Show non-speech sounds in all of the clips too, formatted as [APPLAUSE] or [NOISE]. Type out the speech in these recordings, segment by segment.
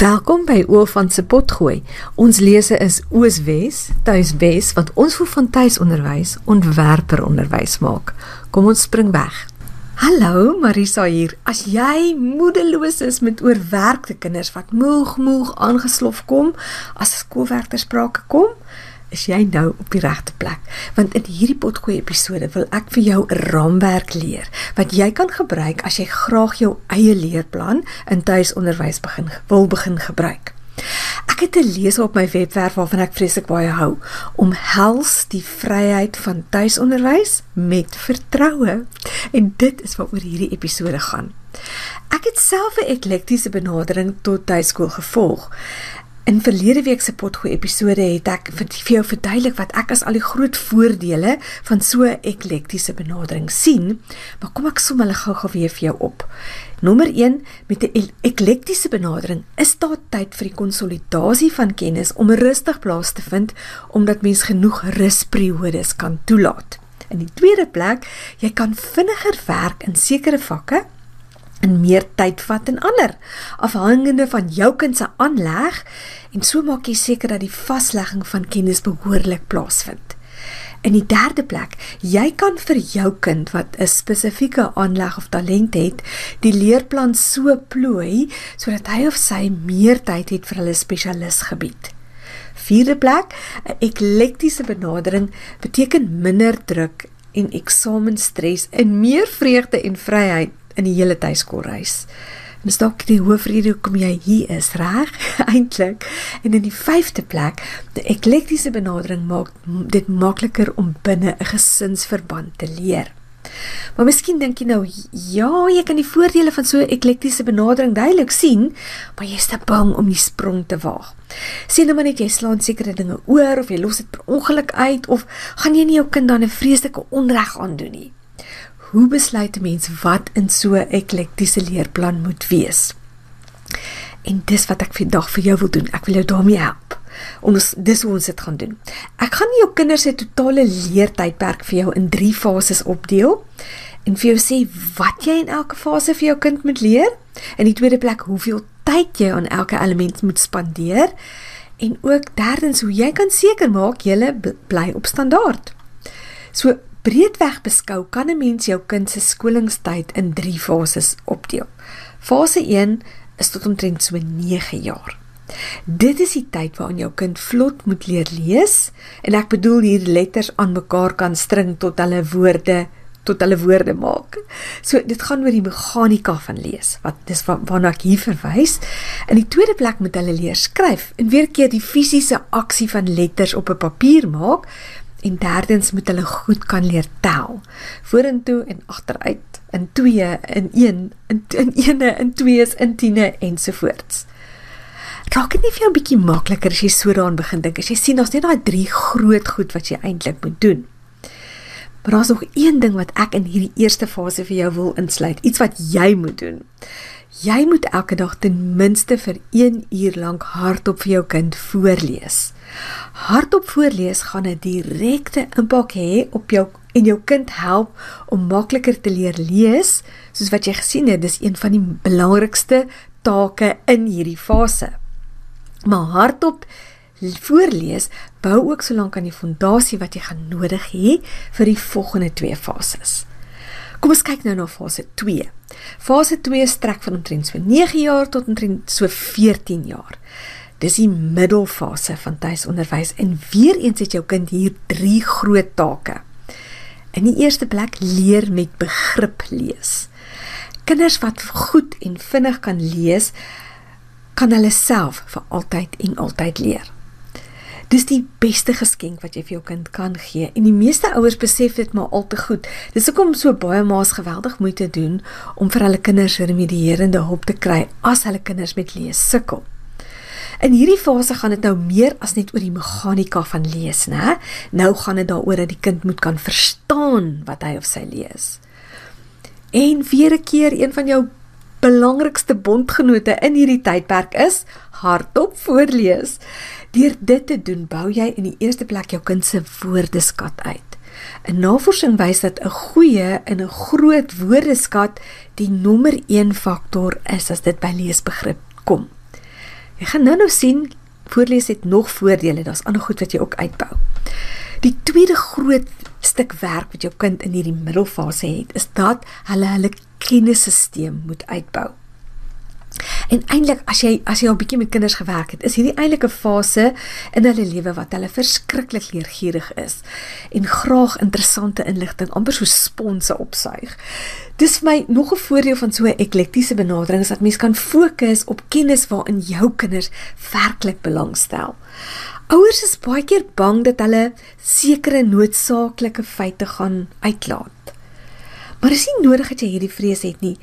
Welkom by Oofan se potgooi. Ons lese is Ooswes, Tuiswes wat ons vir van tuisonderwys ontwerper onderwys maak. Kom ons spring weg. Hallo, Marisa hier. As jy moedeloos is met oorwerkte kinders wat moeg moeg aangeslof kom as skoolwerk ter sprake kom, is jy nou op die regte plek. Want in hierdie potgooi episode wil ek vir jou 'n raamwerk leer wat jy kan gebruik as jy graag jou eie leerplan in tuisonderwys begin wil begin gebruik. Ek het 'n lees op my webwerf waarvan ek vreeslik baie hou, om hels die vryheid van tuisonderwys met vertroue. En dit is waaroor hierdie episode gaan. Ek het self 'n eklektiese benadering tot tuiskool gevolg. In verlede week se potgoed episode het ek vir jou verduidelik wat ek as al die groot voordele van so 'n eklektiese benadering sien, maar kom ek som hulle gou-gou weer vir jou op. Nommer 1 met 'n eklektiese benadering is daar tyd vir die konsolidasie van kennis om 'n rustig plaas te vind omdat mens genoeg rusperiodes kan toelaat. In die tweede plek, jy kan vinniger werk in sekere vakke en meer tyd vat in ander afhangende van jou kind se aanleg en so maak jy seker dat die vaslegging van kennis behoorlik plaasvind. In die derde plek, jy kan vir jou kind wat 'n spesifieke aanleg of talent het, die leerplan so plooi sodat hy of sy meer tyd het vir hulle spesialisgebied. Vierde plek, 'n eklektiese benadering beteken minder druk en eksamenstres en meer vreugde en vryheid in die hele tuiskoolreis. Dis dalk die hoofrede hoekom jy hier is, reg? [LAUGHS] Eintlik. En in die vyfde plek, die eklektiese benadering maak dit makliker om binne 'n gesinsverband te leer. Maar miskien dink jy nou, ja, jy kan die voordele van so 'n eklektiese benadering duidelik sien, maar jy is te bang om die sprong te waag. Sien nou maar net jy slaan sekere dinge oor of jy los dit per ongeluk uit of gaan jy nie jou kind dan 'n vreeslike onreg aandoen nie hoe besluit 'n mens wat in so 'n eklektiese leerplan moet wees? En dis wat ek vandag vir jou wil doen. Ek wil jou daarmee help. Ons dis hoe ons dit gaan doen. Ek gaan jou kinders se totale leertydperk vir jou in 3 fases opdeel en vir jou sê wat jy in elke fase vir jou kind moet leer. In die tweede plek hoeveel tyd jy aan elke element moet spandeer en ook derdens hoe jy kan seker maak jy bly op standaard. So Breedweg beskou kan 'n mens jou kind se skoolingstyd in 3 fases opdeel. Fase 1 is tot omtrent so 9 jaar. Dit is die tyd waarin jou kind vlot moet leer lees en ek bedoel hier letters aan mekaar kan string tot hulle woorde tot hulle woorde maak. So dit gaan oor die meganika van lees wat dis waarna ek hier verwys. In die tweede plek moet hulle leer skryf en weer keer die fisiese aksie van letters op 'n papier maak En derdens moet hulle goed kan leer tel. Vorentoe en agteruit, in 2, in 1, in in ene, in 2's, in 10e ensovoorts. Raak dit nie vir jou 'n bietjie makliker as jy so daaraan begin dink? As jy sien daar's net daai drie groot goed wat jy eintlik moet doen. Maar daar's nog een ding wat ek in hierdie eerste fase vir jou wil insluit, iets wat jy moet doen. Jy moet elke dag ten minste vir 1 uur lank hardop vir jou kind voorlees. Hardop voorlees gaan 'n direkte impak hê op jou en jou kind help om makliker te leer lees, soos wat jy gesien het, dis een van die belangrikste take in hierdie fase. Maar hardop voorlees bou ook solank aan die fondasie wat jy gaan nodig hê vir die volgende twee fases. Kom ons kyk nou na fase 2. Fase 2 strek van omtrent so 9 jaar tot omtrent so 14 jaar. Dis die middelfase van tuisonderwys en weer eens het jou kind hier drie groot take. In die eerste plek leer met begrip lees. Kinders wat goed en vinnig kan lees, kan hulle self vir altyd en altyd leer. Dis die beste geskenk wat jy vir jou kind kan gee en die meeste ouers besef dit maar al te goed. Dis hoekom so baie ma's geweldig moeite doen om vir hulle kinders remedierende hulp te kry as hulle kinders met lees sukkel. In hierdie fase gaan dit nou meer as net oor die meganika van lees, né? Nou gaan dit daaroor dat die kind moet kan verstaan wat hy of sy lees. En weer 'n keer een van jou belangrikste bondgenote in hierdie tydperk is hardop voorlees. Deur dit te doen, bou jy in die eerste plek jou kind se woordeskat uit. 'n Navorsing wys dat 'n goeie en 'n groot woordeskat die nommer 1 faktor is as dit by leesbegrip kom. Jy gaan nou nou sien voorlees het nog voordele. Daar's ander goed wat jy ook uitbou. Die tweede groot stuk werk wat jou kind in hierdie middelfase het, is dat hulle hulle kennisstelsel moet uitbou. En eintlik as jy as jy al bietjie met kinders gewerk het, is hierdie eintlik 'n fase in hulle lewe wat hulle verskriklik leergierig is en graag interessante inligting amper so sponse opsuig. Dis vir my nog 'n voordeel van so 'n eklektiese benadering is dat mens kan fokus op kennis waarin jou kinders werklik belangstel. Ouers is baie keer bang dat hulle sekere noodsaaklike feite gaan uitlaat. Maar is nie nodig dat jy hierdie vrees het nie.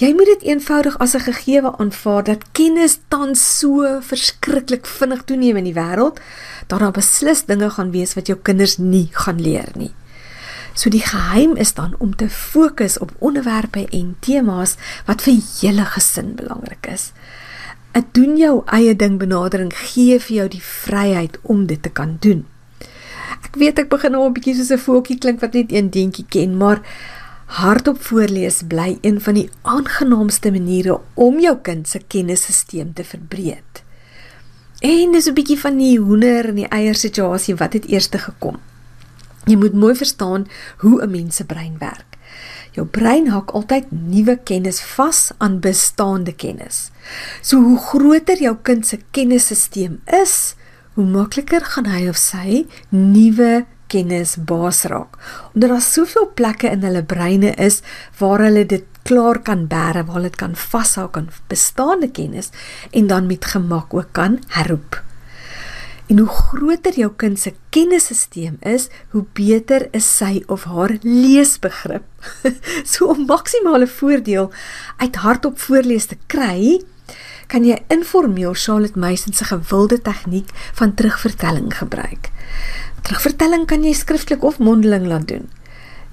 Jy moet dit eenvoudig as 'n gegewe aanvaar dat kennis tans so verskriklik vinnig toeneem in die wêreld dat daar beslis dinge gaan wees wat jou kinders nie gaan leer nie. So die geheim is dan om te fokus op onderwerpe en temas wat vir julle gesin belangrik is. 'n Doen jou eie ding benadering gee vir jou die vryheid om dit te kan doen. Ek weet ek begin nou 'n bietjie soos 'n voeltjie klink wat net een dingetjie ken, maar Hardop voorlees bly een van die aangenaamste maniere om jou kind se kennisstelsel te verbreek. En dis 'n bietjie van die hoender en die eier situasie wat het eers te gekom. Jy moet mooi verstaan hoe 'n mens se brein werk. Jou brein hak altyd nuwe kennis vas aan bestaande kennis. So hoe groter jou kind se kennisstelsel is, hoe makliker gaan hy of sy nuwe kennis baas raak. Omdat daar soveel plekke in hulle breine is waar hulle dit klaar kan bære, waar dit kan vashou aan bestaande kennis en dan met gemak ook kan herroep. En hoe groter jou kind se kennisstelsel is, hoe beter is sy of haar leesbegrip. [LAUGHS] so om maksimale voordeel uit hardop voorlees te kry, kan jy informeel Charlotte Mason se gewilde tegniek van terugvertelling gebruik. Terugvertelling kan jy skriftelik of mondeling laat doen.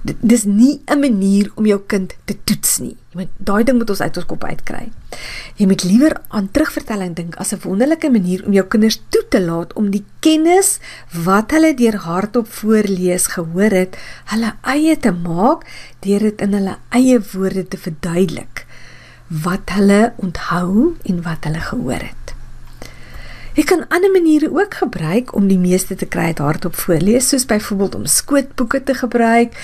Dit dis nie 'n manier om jou kind te toets nie. Jy moet daai ding moet ons uit ons kop uitkry. Jy moet liewer aan terugvertelling dink as 'n wonderlike manier om jou kinders toe te laat om die kennis wat hulle deur hardop voorlees gehoor het, hulle eie te maak deur dit in hulle eie woorde te verduidelik wat hulle onthou en wat hulle gehoor het. Jy kan ander maniere ook gebruik om die meeste te kry uit hardop voorlees, soos byvoorbeeld om skootboeke te gebruik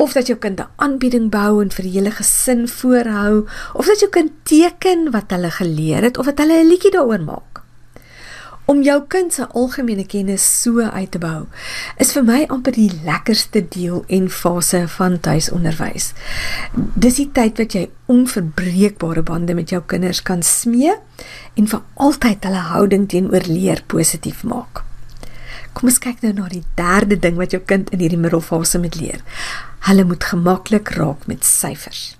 of dat jou kind 'n aanbieding bou en vir die hele gesin voorhou of dat jou kind teken wat hulle geleer het of dat hulle 'n liedjie daaroor maak om jou kind se algemene kennis so uit te bou is vir my amper die lekkerste deel en fase van tuisonderwys. Dis die tyd wat jy onverbreekbare bande met jou kinders kan smee en vir altyd hulle houding teenoor leer positief maak. Kom ons kyk nou na die derde ding wat jou kind in hierdie middelfase moet leer. Hulle moet gemaklik raak met syfers.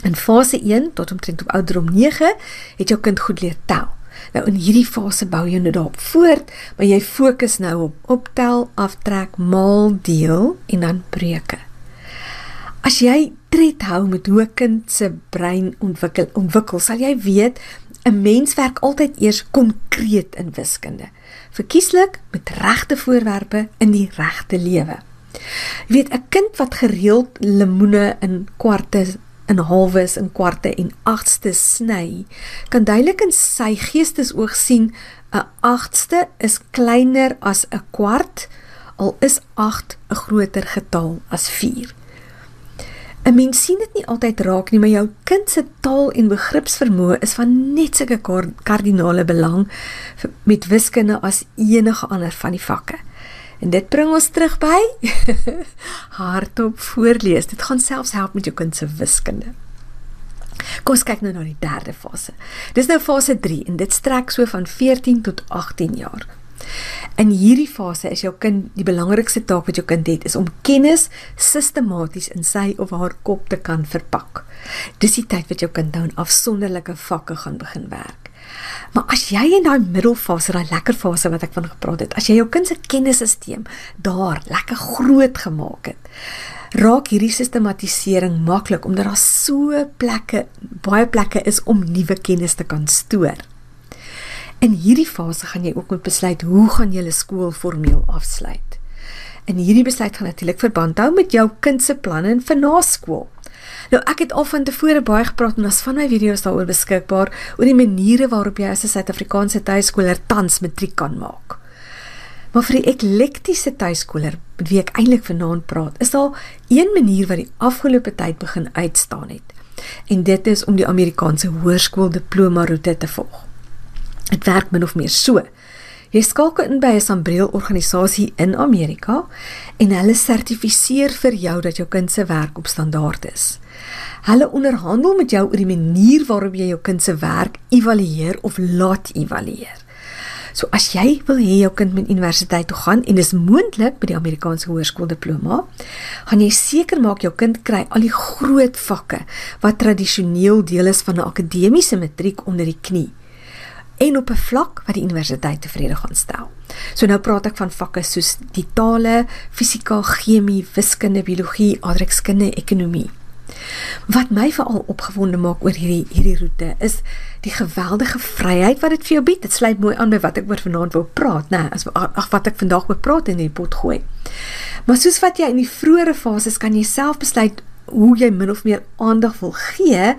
In fase 1 tot omtrent op ouderdom 9 het jou kind goed leer tel. Nou in hierdie fase bou jy nou daarop voort, maar jy fokus nou op optel, aftrek, maal, deel en dan breuke. As jy tred hou met hoe 'n kind se brein ontwikkel, ontwikkel, sal jy weet 'n mens werk altyd eers konkreet in wiskunde. Verkieslik met regte voorwerpe in die regte lewe. Jy weet 'n kind wat gereeld lemoene in kwarte in halwes en kwarte en agste sny, kan duidelik in sy geestesoog sien 'n agste is kleiner as 'n kwart, al is 8 'n groter getal as 4. 'n Mens sien dit nie altyd raak nie, maar jou kind se taal en begripsvermoë is van net sulke kardinale belang met wiskunde as enige ander van die vakke. En dit bring ons terug by [LAUGHS] hardop voorlees. Dit gaan selfs help met jou kind se wiskunde. Kom ons kyk nou na die derde fase. Dis nou fase 3 en dit strek so van 14 tot 18 jaar. In hierdie fase is jou kind die belangrikste taak wat jou kind het is om kennis sistematies in sy of haar kop te kan verpak. Dis die tyd wat jou kind nou in afsonderlike vakke gaan begin werk. Maar as jy in daai middelfase, daai lekker fase wat ek van gepraat het, as jy jou kind se kennisstelsel daar lekker groot gemaak het, raak hierdie sistematisering maklik omdat daar so plekke, baie plekke is om nuwe kennis te kan stoor. In hierdie fase gaan jy ook moet besluit hoe gaan jy jou skool formeel afsluit. En hierdie besluit gaan natuurlik verband hou met jou kind se planne vir na skool. Nou ek het al van tevore baie gepraat en daar's van my video's daaroor beskikbaar oor die maniere waarop jy as 'n Suid-Afrikaanse tuiskooler tans matriek kan maak. Maar vir die eklektiese tuiskooler met wie ek eintlik vanaand praat, is daar een manier wat die afgelope tyd begin uitstaan het. En dit is om die Amerikaanse hoërskool diploma roete te volg. Dit werk min of meer so. Jy skakel in by 'n sambreel organisasie in Amerika en hulle sertifiseer vir jou dat jou kind se werk op standaard is. Hulle onderhandel met jou oor die manier waarop jy jou kind se werk evalueer of laat evalueer. So as jy wil hê jou kind moet universiteit toe gaan en dis moontlik by die Amerikaanse hoërskool diploma, gaan jy seker maak jou kind kry al die groot vakke wat tradisioneel deel is van 'n akademiese matriek onder die knie en op 'n vlak wat die universiteit tevrede gaan stel. So nou praat ek van vakke soos die tale, fisika, chemie, wiskunde, biologie, aardrykskunde, ekonomie. Wat my veral opgewonde maak oor hierdie hierdie roete is die geweldige vryheid wat dit vir jou bied. Dit sluit mooi aan by wat ek oor vanaand wou praat, né? As ag wat ek vandag wou praat in die pot gooi. Maar soos wat jy in die vroeëre fases kan jy self besluit hoe jy min of meer aandag wil gee,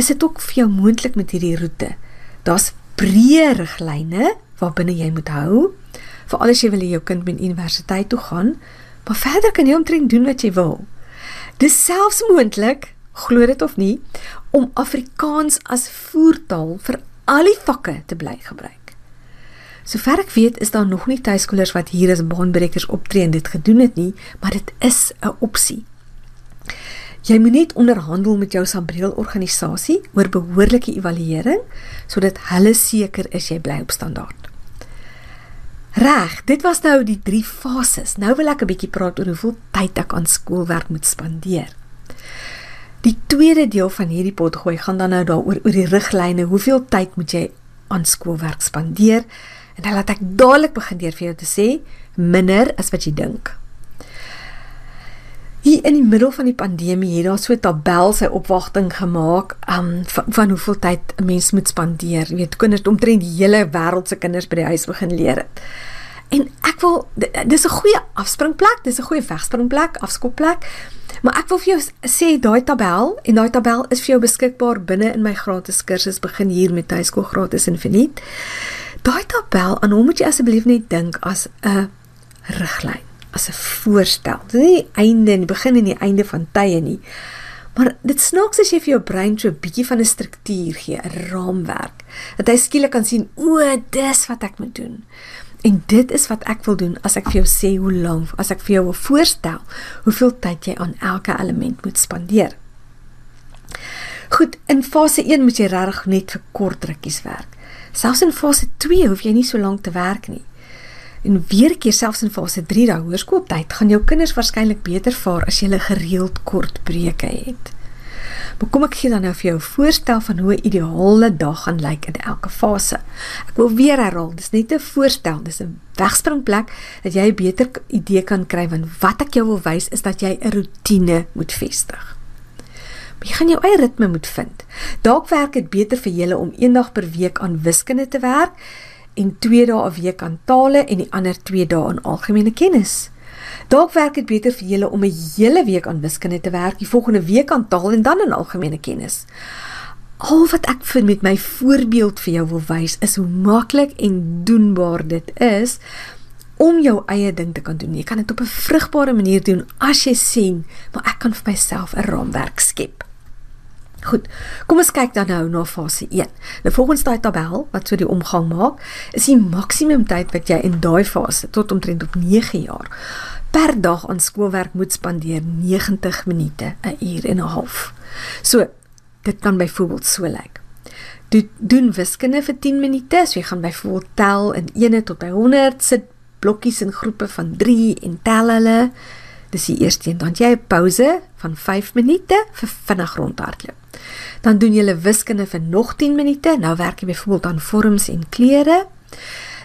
is dit ook vir jou moontlik met hierdie roete. Daar's breë riglyne waarbinne jy moet hou. Veral as jy wil hê jou kind moet universiteit toe gaan, maar verder kan jy omtrent doen wat jy wil. Dis selfs moontlik, glo dit of nie, om Afrikaans as voertaal vir al die vakke te bly gebruik. Sover ek weet, is daar nog nie tuiskolers wat hier as baanbrekers optree en dit gedoen het nie, maar dit is 'n opsie. Jy moet net onderhandel met jou sambreel organisasie oor behoorlike evaluering sodat hulle seker is jy bly op standaard. Reg, dit was nou die drie fases. Nou wil ek 'n bietjie praat oor hoeveel tyd ek aan skoolwerk moet spandeer. Die tweede deel van hierdie potgooi gaan dan nou daaroor oor die riglyne. Hoeveel tyd moet jy aan skoolwerk spandeer? En dan laat ek dadelik begin deur vir jou te sê minder as wat jy dink. Hier in die middel van die pandemie het daar so 'n tabel sy opwagting gemaak um, van, van hoeveel tyd 'n mens moet spandeer. Jy weet, kinders omtrent die hele wêreld se kinders by die huis begin leer het. En ek wil dis 'n goeie afspringplek, dis 'n goeie wegspringplek, afskopplek. Maar ek wil vir jou sê daai tabel en daai tabel is vir jou beskikbaar binne in my gratis kursus begin hier met tuiskool gratis en verniet. Daai tabel aan hom moet jy asseblief net dink as 'n riglyn as 'n voorstel. Dit is nie die einde en die begin en die einde van tye nie. Maar dit snaaks as jy vir jou brein so 'n bietjie van 'n struktuur gee, 'n raamwerk. Dat hy skielik kan sien, o, dis wat ek moet doen. En dit is wat ek wil doen as ek vir jou sê hoe lank, as ek vir jou wil voorstel hoeveel tyd jy aan elke element moet spandeer. Goed, in fase 1 moet jy regtig net vir kort rukkies werk. Selfs in fase 2 hoef jy nie so lank te werk nie. En weer keer selfs in fase 3 daai hoërskooltyd gaan jou kinders waarskynlik beter vaar as jy hulle gereeld kort breuke het. Maar kom ek gee dan nou vir jou 'n voorstel van hoe 'n ideale dag gaan lyk in elke fase. Ek wil weer herhaal, dis net 'n voorstel, dis 'n wegspringplek dat jy 'n beter idee kan kry van wat ek jou wil wys is dat jy 'n rotine moet vestig. Maar jy gaan jou eie ritme moet vind. Dalk werk dit beter vir julle om eendag per week aan wiskunde te werk en 2 dae 'n week aan tale en die ander 2 dae aan algemene kennis. Dalk werk dit beter vir julle om 'n hele week aan wiskunde te werk, die volgende week aan taal en dan aan algemene kennis. Al wat ek vir met my voorbeeld vir jou wil wys is hoe maklik en doenbaar dit is om jou eie ding te kan doen. Jy kan dit op 'n vrugbare manier doen as jy sien, maar ek kan vir myself 'n raamwerk skep. Goed. Kom ons kyk dan nou na fase 1. Nou volgens daai tabel wat so die omgang maak, is die maksimum tyd wat jy in daai fase tot omtrent op 9 jaar per dag aan skoolwerk moet spandeer 90 minute, 'n uur en 'n half. So, dit kan byvoorbeeld so lyk. Do, doen wiskunde vir 10 minute, so jy gaan byvoorbeeld tel in 1 tot by 100, sit blokkies in groepe van 3 en tel hulle. Dis die eerste een, dan jy 'n pouse van 5 minute vir vinnig rondhardloop. Dan doen jy wiskunde vir nog 10 minute. Nou werk jy byvoorbeeld aan vorms en kleure.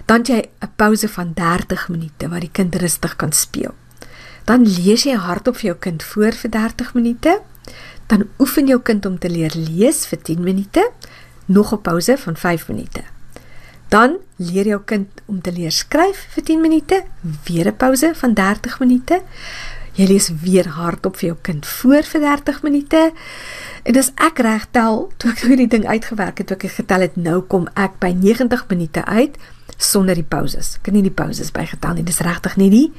Dan jy 'n pouse van 30 minute waar die kind rustig kan speel. Dan lees jy hardop vir jou kind voor vir 30 minute. Dan oefen jou kind om te leer lees vir 10 minute. Nog 'n pouse van 5 minute. Dan leer jou kind om te leer skryf vir 10 minute, weer 'n pouse van 30 minute. Jy lees weer hardop vir jou kind voor vir 30 minute. En as ek reg tel, toe ek hierdie ding uitgewerk het, toe ek getel het, nou kom ek by 90 minute uit sonder die pauses. Ek het nie die pauses bygetel nie. Dis regtig nie die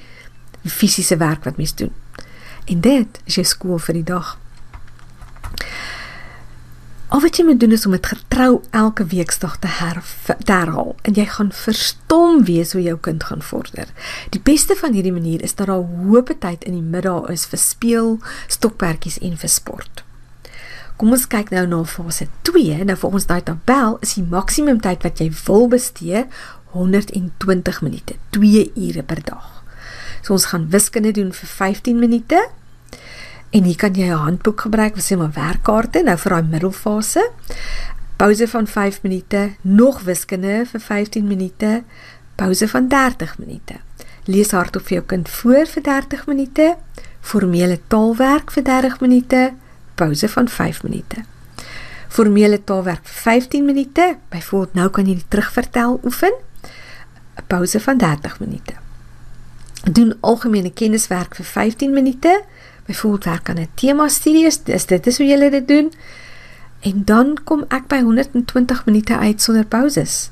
fisiese werk wat mens doen. En dit is jou skool vir die dag. Al wat jy moet doen is om dit getrou elke weekdag te, te herhaal en jy gaan verstom wees hoe jou kind gaan vorder. Die beste van hierdie manier is dat daar hoë tyd in die middag is vir speel, stokperdjies en vir sport. Kom ons kyk nou na fase 2. Nou vir ons daai tabel is die maksimum tyd wat jy wil bestee 120 minute, 2 ure per dag. So ons gaan wiskunde doen vir 15 minute En hier kan jy 'n handboek gebruik, wat sê maar werkkaarte nou vir daai middelfase. Pause van 5 minute, nog wiskunde vir 15 minute, pause van 30 minute. Lees hardop vir jou kind voor vir 30 minute, formele taalwerk vir 30 minute, pause van 5 minute. Formele taalwerk vir 15 minute, byvoorbeeld nou kan jy die terugvertel oefen. 'n Pause van 30 minute. Doen algemene kenniswerk vir 15 minute werk aan 'n tema studie is dit is hoe jy dit doen en dan kom ek by 120 minute uit sonder pauses.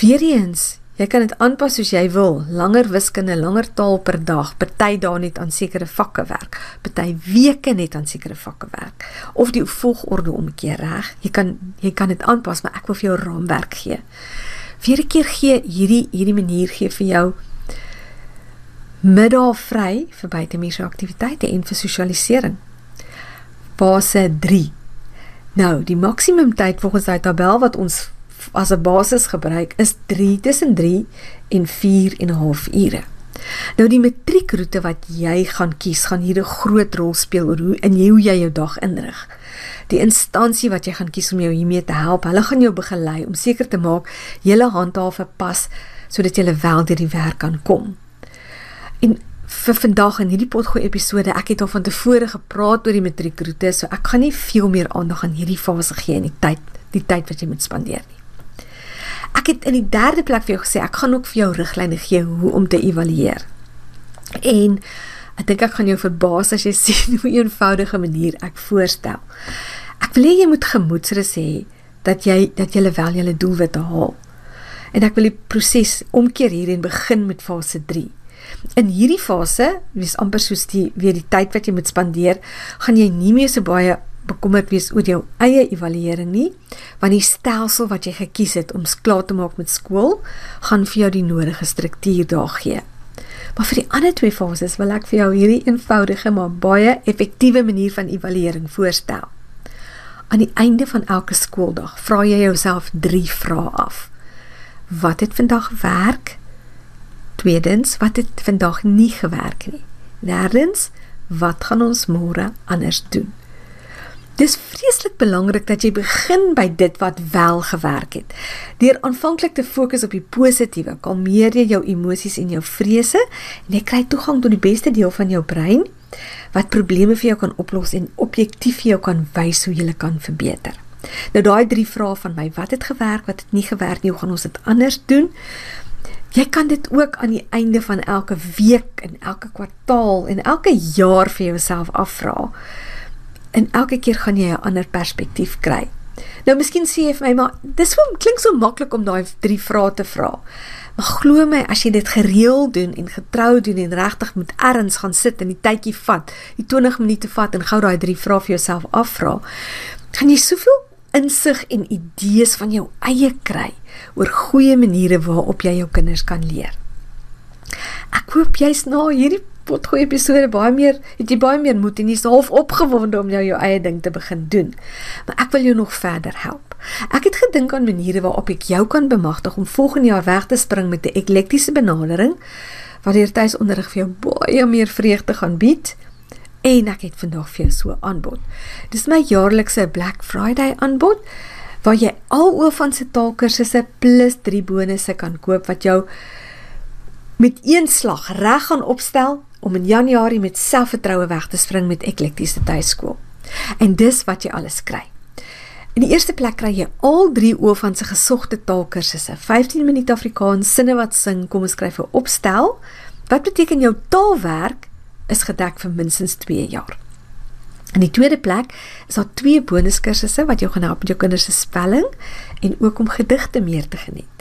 Weereens, jy kan dit aanpas soos jy wil, langer wiskunde, langer taal per dag, party dae net aan sekere vakke werk, party weke net aan sekere vakke werk of die volgorde omkeer reg. Jy kan jy kan dit aanpas, maar ek wil vir jou raamwerk gee. Weer 'n keer gee hierdie hierdie manier gee vir jou middag vry vir buitemuurse aktiwiteite en vir sosialisering. Fase 3. Nou, die maksimum tyd volgens daai tabel wat ons as 'n basis gebruik is 3 tussen 3 en 4 en 'n half ure. Nou die matriekroete wat jy gaan kies, gaan hier 'n groot rol speel oor hoe in hoe jy jou dag inrig. Die instansie wat jy gaan kies om jou hiermee te help, hulle gaan jou begelei om seker te maak jy handhaaf 'n pas sodat jy wel deur die werk kan kom. En vir vandag in hierdie potgooi episode, ek het al van tevore gepraat oor die matriekroete, so ek gaan nie veel meer aandag aan hierdie fase gee in die tyd, die tyd wat jy moet spandeer nie. Ek het in die derde plek vir jou gesê ek gaan ook vir jou riglyne gee hoe om te evalueer. En ek dink ek gaan jou verbaas as jy [LAUGHS] sien hoe eenvoudige manier ek voorstel. Ek wil hê jy moet gemoedsrus hê dat jy dat jy wel jou doelwitte haal. En ek wil die proses omkeer hier en begin met fase 3. In hierdie fase, wees amper soos die weer die tyd wat jy moet spandeer, gaan jy nie meer so baie bekommerd wees oor jou eie evaluering nie, want die stelsel wat jy gekies het om klaar te maak met skool, gaan vir jou die nodige struktuur daar gee. Maar vir die ander twee fases wil ek vir jou hierdie eenvoudige maar baie effektiewe manier van evaluering voorstel. Aan die einde van elke skooldag vra jy jouself 3 vrae af. Wat het vandag werk? Tweedens, wat het vandag nie gewerk nie? Derdens, wat gaan ons môre anders doen? Dis vreeslik belangrik dat jy begin by dit wat wel gewerk het. Deur aanvanklik te fokus op die positiewe, kalmeer jy jou emosies en jou vrese en jy kry toegang tot die beste deel van jou brein wat probleme vir jou kan oplos en objektief vir jou kan wys hoe jy hulle kan verbeter. Nou daai drie vrae van my, wat het gewerk, wat het nie gewerk nie, hoe gaan ons dit anders doen? Jy kan dit ook aan die einde van elke week en elke kwartaal en elke jaar vir jouself afvra. En elke keer gaan jy 'n ander perspektief kry. Nou miskien sê jy vir my maar dis so klink so maklik om daai drie vrae te vra. Maar glo my, as jy dit gereeld doen en getrou doen en regtig met erns gaan sit en die tydjie vat, die 20 minute vat en gou daai drie vrae vir jouself afvra, gaan jy soveel insig en idees van jou eie kry oor goeie maniere waarop jy jou kinders kan leer. Ek hoop jy's na hierdie potgoeie episode baie meer het jy baie meer moed en jy's half opgewonde om jou jou eie ding te begin doen. Maar ek wil jou nog verder help. Ek het gedink aan maniere waarop ek jou kan bemagtig om volgende jaar weg te spring met 'n eklektiese benadering wat hier tuisonderrig vir jou baie meer vreugde gaan bied. En ek het vandag vir jou so aanbod. Dis my jaarlikse Black Friday aanbod waar jy al oor van se taalkursusse plus 3 bonusse kan koop wat jou met een slag reg gaan opstel om in Januarie met selfvertroue weg te spring met eklektiese tuiskool. En dis wat jy alles kry. In die eerste plek kry jy al 3 oor van se gesogte taalkursusse, 15 minute Afrikaans, sinne wat sing, kom ons skryf 'n opstel. Wat beteken jou taalwerk is gedek vir minstens 2 jaar. In die tweede plek is daar twee bonuskursusse wat jou gaan help met jou kinders se spelling en ook om gedigte meer te geniet.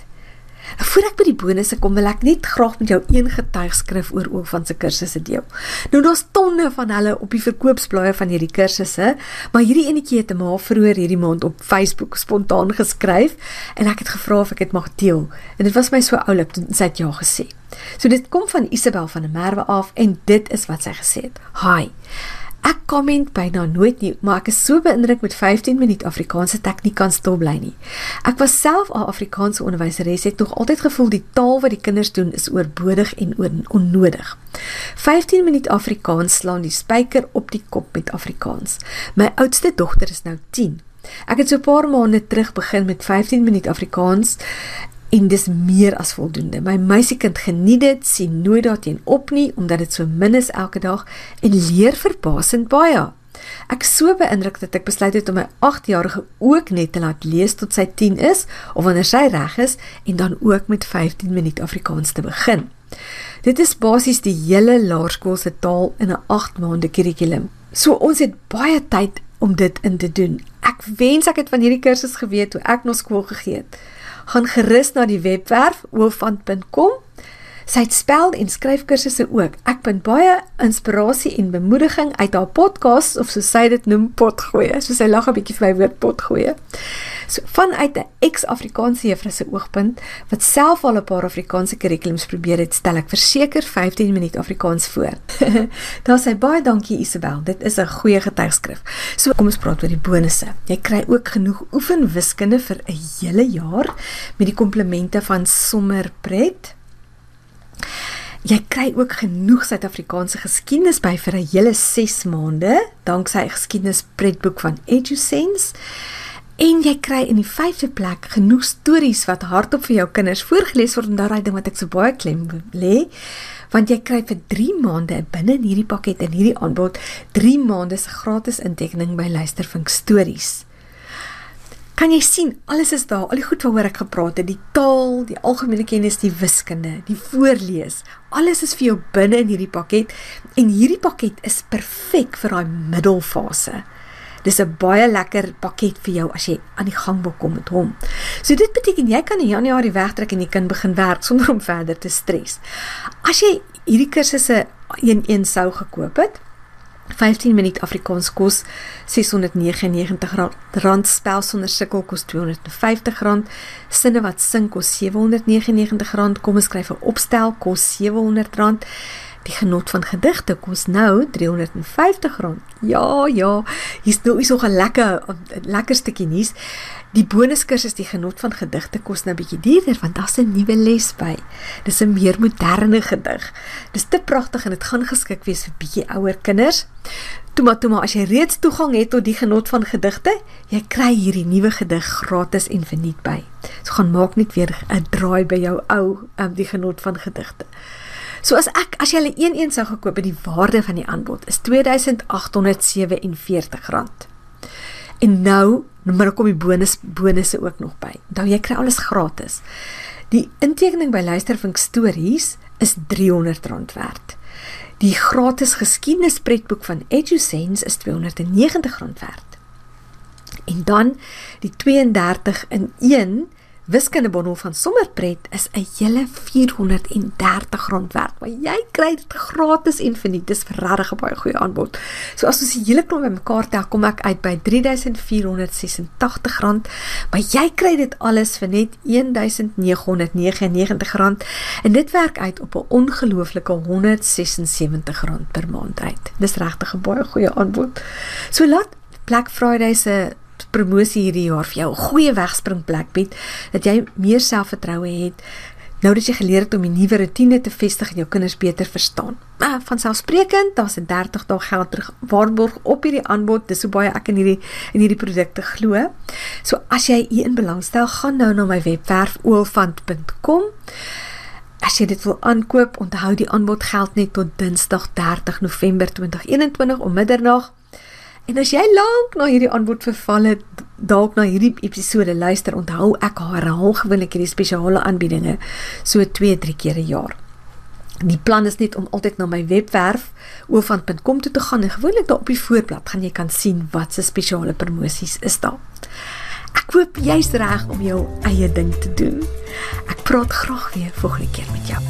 Voordat ek by die bonusse kom, wil ek net graag met jou een getuigskrif oor oor van se kursusse deel. Nou daar's tonne van hulle op die verkoopsblaaie van hierdie kursusse, maar hierdie enetjie het 'n ma vroeër hierdie maand op Facebook spontaan geskryf en ek het gevra of ek dit mag deel. En dit was my so oulik toe sy het ja gesê. So dit kom van Isabel van der Merwe af en dit is wat sy gesê het. Hi. Ek komment byna nooit nie, maar ek is so beïndruk met 15 minute Afrikaanse tegniek kan stil bly nie. Ek was self 'n Afrikaanse onderwyseres, het nog altyd gevoel die taal wat die kinders doen is oorbodig en onnodig. 15 minute Afrikaans slaan die spyker op die kop met Afrikaans. My oudste dogter is nou 10. Ek het so 'n paar maande terug begin met 15 minute Afrikaans en dis meer as voldoende. My meisiekind geniet dit, sien nooit daarteen op nie omdat dit so min is elke dag en leer verbasend baie. Ek so beïndruk dat ek besluit het om my 8-jarige ook net te laat lees tot sy 10 is of wanneer sy reg is en dan ook met 15 minute Afrikaans te begin. Dit is basies die hele laerskoolse taal in 'n 8 maande kurrikulum. So ons het baie tyd om dit in te doen. Ek wens ek het van hierdie kursus geweet toe ek nog skool gegee het gaan gerus na die webwerf oofant.com. Sy het spel en skryfkursusse ook. Ek vind baie inspirasie en bemoediging uit haar podcast of soos sy dit noem potgoeie. So sy lag 'n bietjie vir my woord potgoeie. So vanuit 'n ex-Afrikaanse juffrou se oogpunt wat self al 'n paar Afrikaanse kurrikulums probeer het, stel ek verseker 15 minute Afrikaans voor. [LAUGHS] Daar sê baie dankie Isabel. Dit is 'n goeie getuigskrif. So kom ons praat oor die bonusse. Jy kry ook genoeg oefen wiskunde vir 'n hele jaar met die komplemente van sommerpret. Jy kry ook genoeg Suid-Afrikaanse geskiedenis by vir 'n hele 6 maande danksy 'n geskiedenisspreekboek van EduSense. En jy kry in die vyfde plek genoeg stories wat hardop vir jou kinders voorgeles word en daai ding wat ek so baie klem lê want jy kry vir 3 maande binne in hierdie pakket en hierdie aanbod 3 maande se gratis intekening by Luistervink Stories. Kan jy sien, alles is daar, al die goed waaroor ek gepraat het, die taal, die algemene kennis, die wiskunde, die voorlees, alles is vir jou binne in hierdie pakket en hierdie pakket is perfek vir daai middelfase. Dis 'n baie lekker pakket vir jou as jy aan die gang wil kom met hom. So dit beteken jy kan in Januarie wegtrek en jy kan begin werk sonder om verder te stres. As jy hierdie kursusse een-een sou gekoop het, 15 minuut Afrikaans kos R699 rand spel sonder sukkel kos R250 sinne wat sing kos R799 kom ons skryf 'n opstel kos R700 die genot van gedigte kos nou R350 ja ja hier's nou is nog 'n lekker lekker stukkie nuus Die bonuskursus die genot van gedigte kos nou 'n bietjie duurder want daar's 'n nuwe les by. Dis 'n meer moderne gedig. Dis te pragtig en dit gaan geskik wees vir bietjie ouer kinders. Toe maar toe maar as jy reeds toegang het tot die genot van gedigte, jy kry hierdie nuwe gedig gratis en verniet by. So gaan maak net weer 'n draai by jou ou um, die genot van gedigte. So as ek as jy hulle een-een sou gekoop het, die waarde van die aanbod is R2847. En nou, maar kom die bonus bonusse ook nog by. Nou jy kry alles gratis. Die intekening by Luistervink Stories is R300 werd. Die gratis geskiedenisspreekboek van EduSense is R290 werd. En dan die 32 in 1 Wiskundebondel van Sommerpret is 'n hele R430 werd, maar jy kry dit gratis en verniet. Dis regtig 'n baie goeie aanbod. So as ons die hele klomp bymekaar tel, kom ek uit by R3486, maar jy kry dit alles vir net R1999 en dit werk uit op 'n ongelooflike R176 per maand uit. Dis regtig 'n baie goeie aanbod. So laat Black Friday se promosie hierdie jaar vir jou 'n goeie wegspringplek bied dat jy meer selfvertroue het nou dat jy geleer het om 'n nuwe rotine te vestig en jou kinders beter verstaan. Ah, van selfsprekend, daar's 'n 30 dae geld terug waarborg op hierdie aanbod. Dis so baie ek in hierdie in hierdie produkte glo. So as jy hierin belangstel, gaan nou na my webwerf oolfant.com. As jy dit wil aankoop, onthou die aanbod geld net tot Dinsdag 30 November 2021 om middernag. En as jy lank na hierdie aanbod verval het, dalk na hierdie episode luister, onthou ek herhaal gewoonlik hierdie spesiale aanbiedinge so 2-3 keer 'n jaar. Die plan is net om altyd na my webwerf oofant.com toe te gaan en gewoonlik daar op die voorblad gaan jy kan sien wat se spesiale promosies is daar. Ek hoop jy's reg om jou eie ding te doen. Ek praat graag weer volgende keer met jou.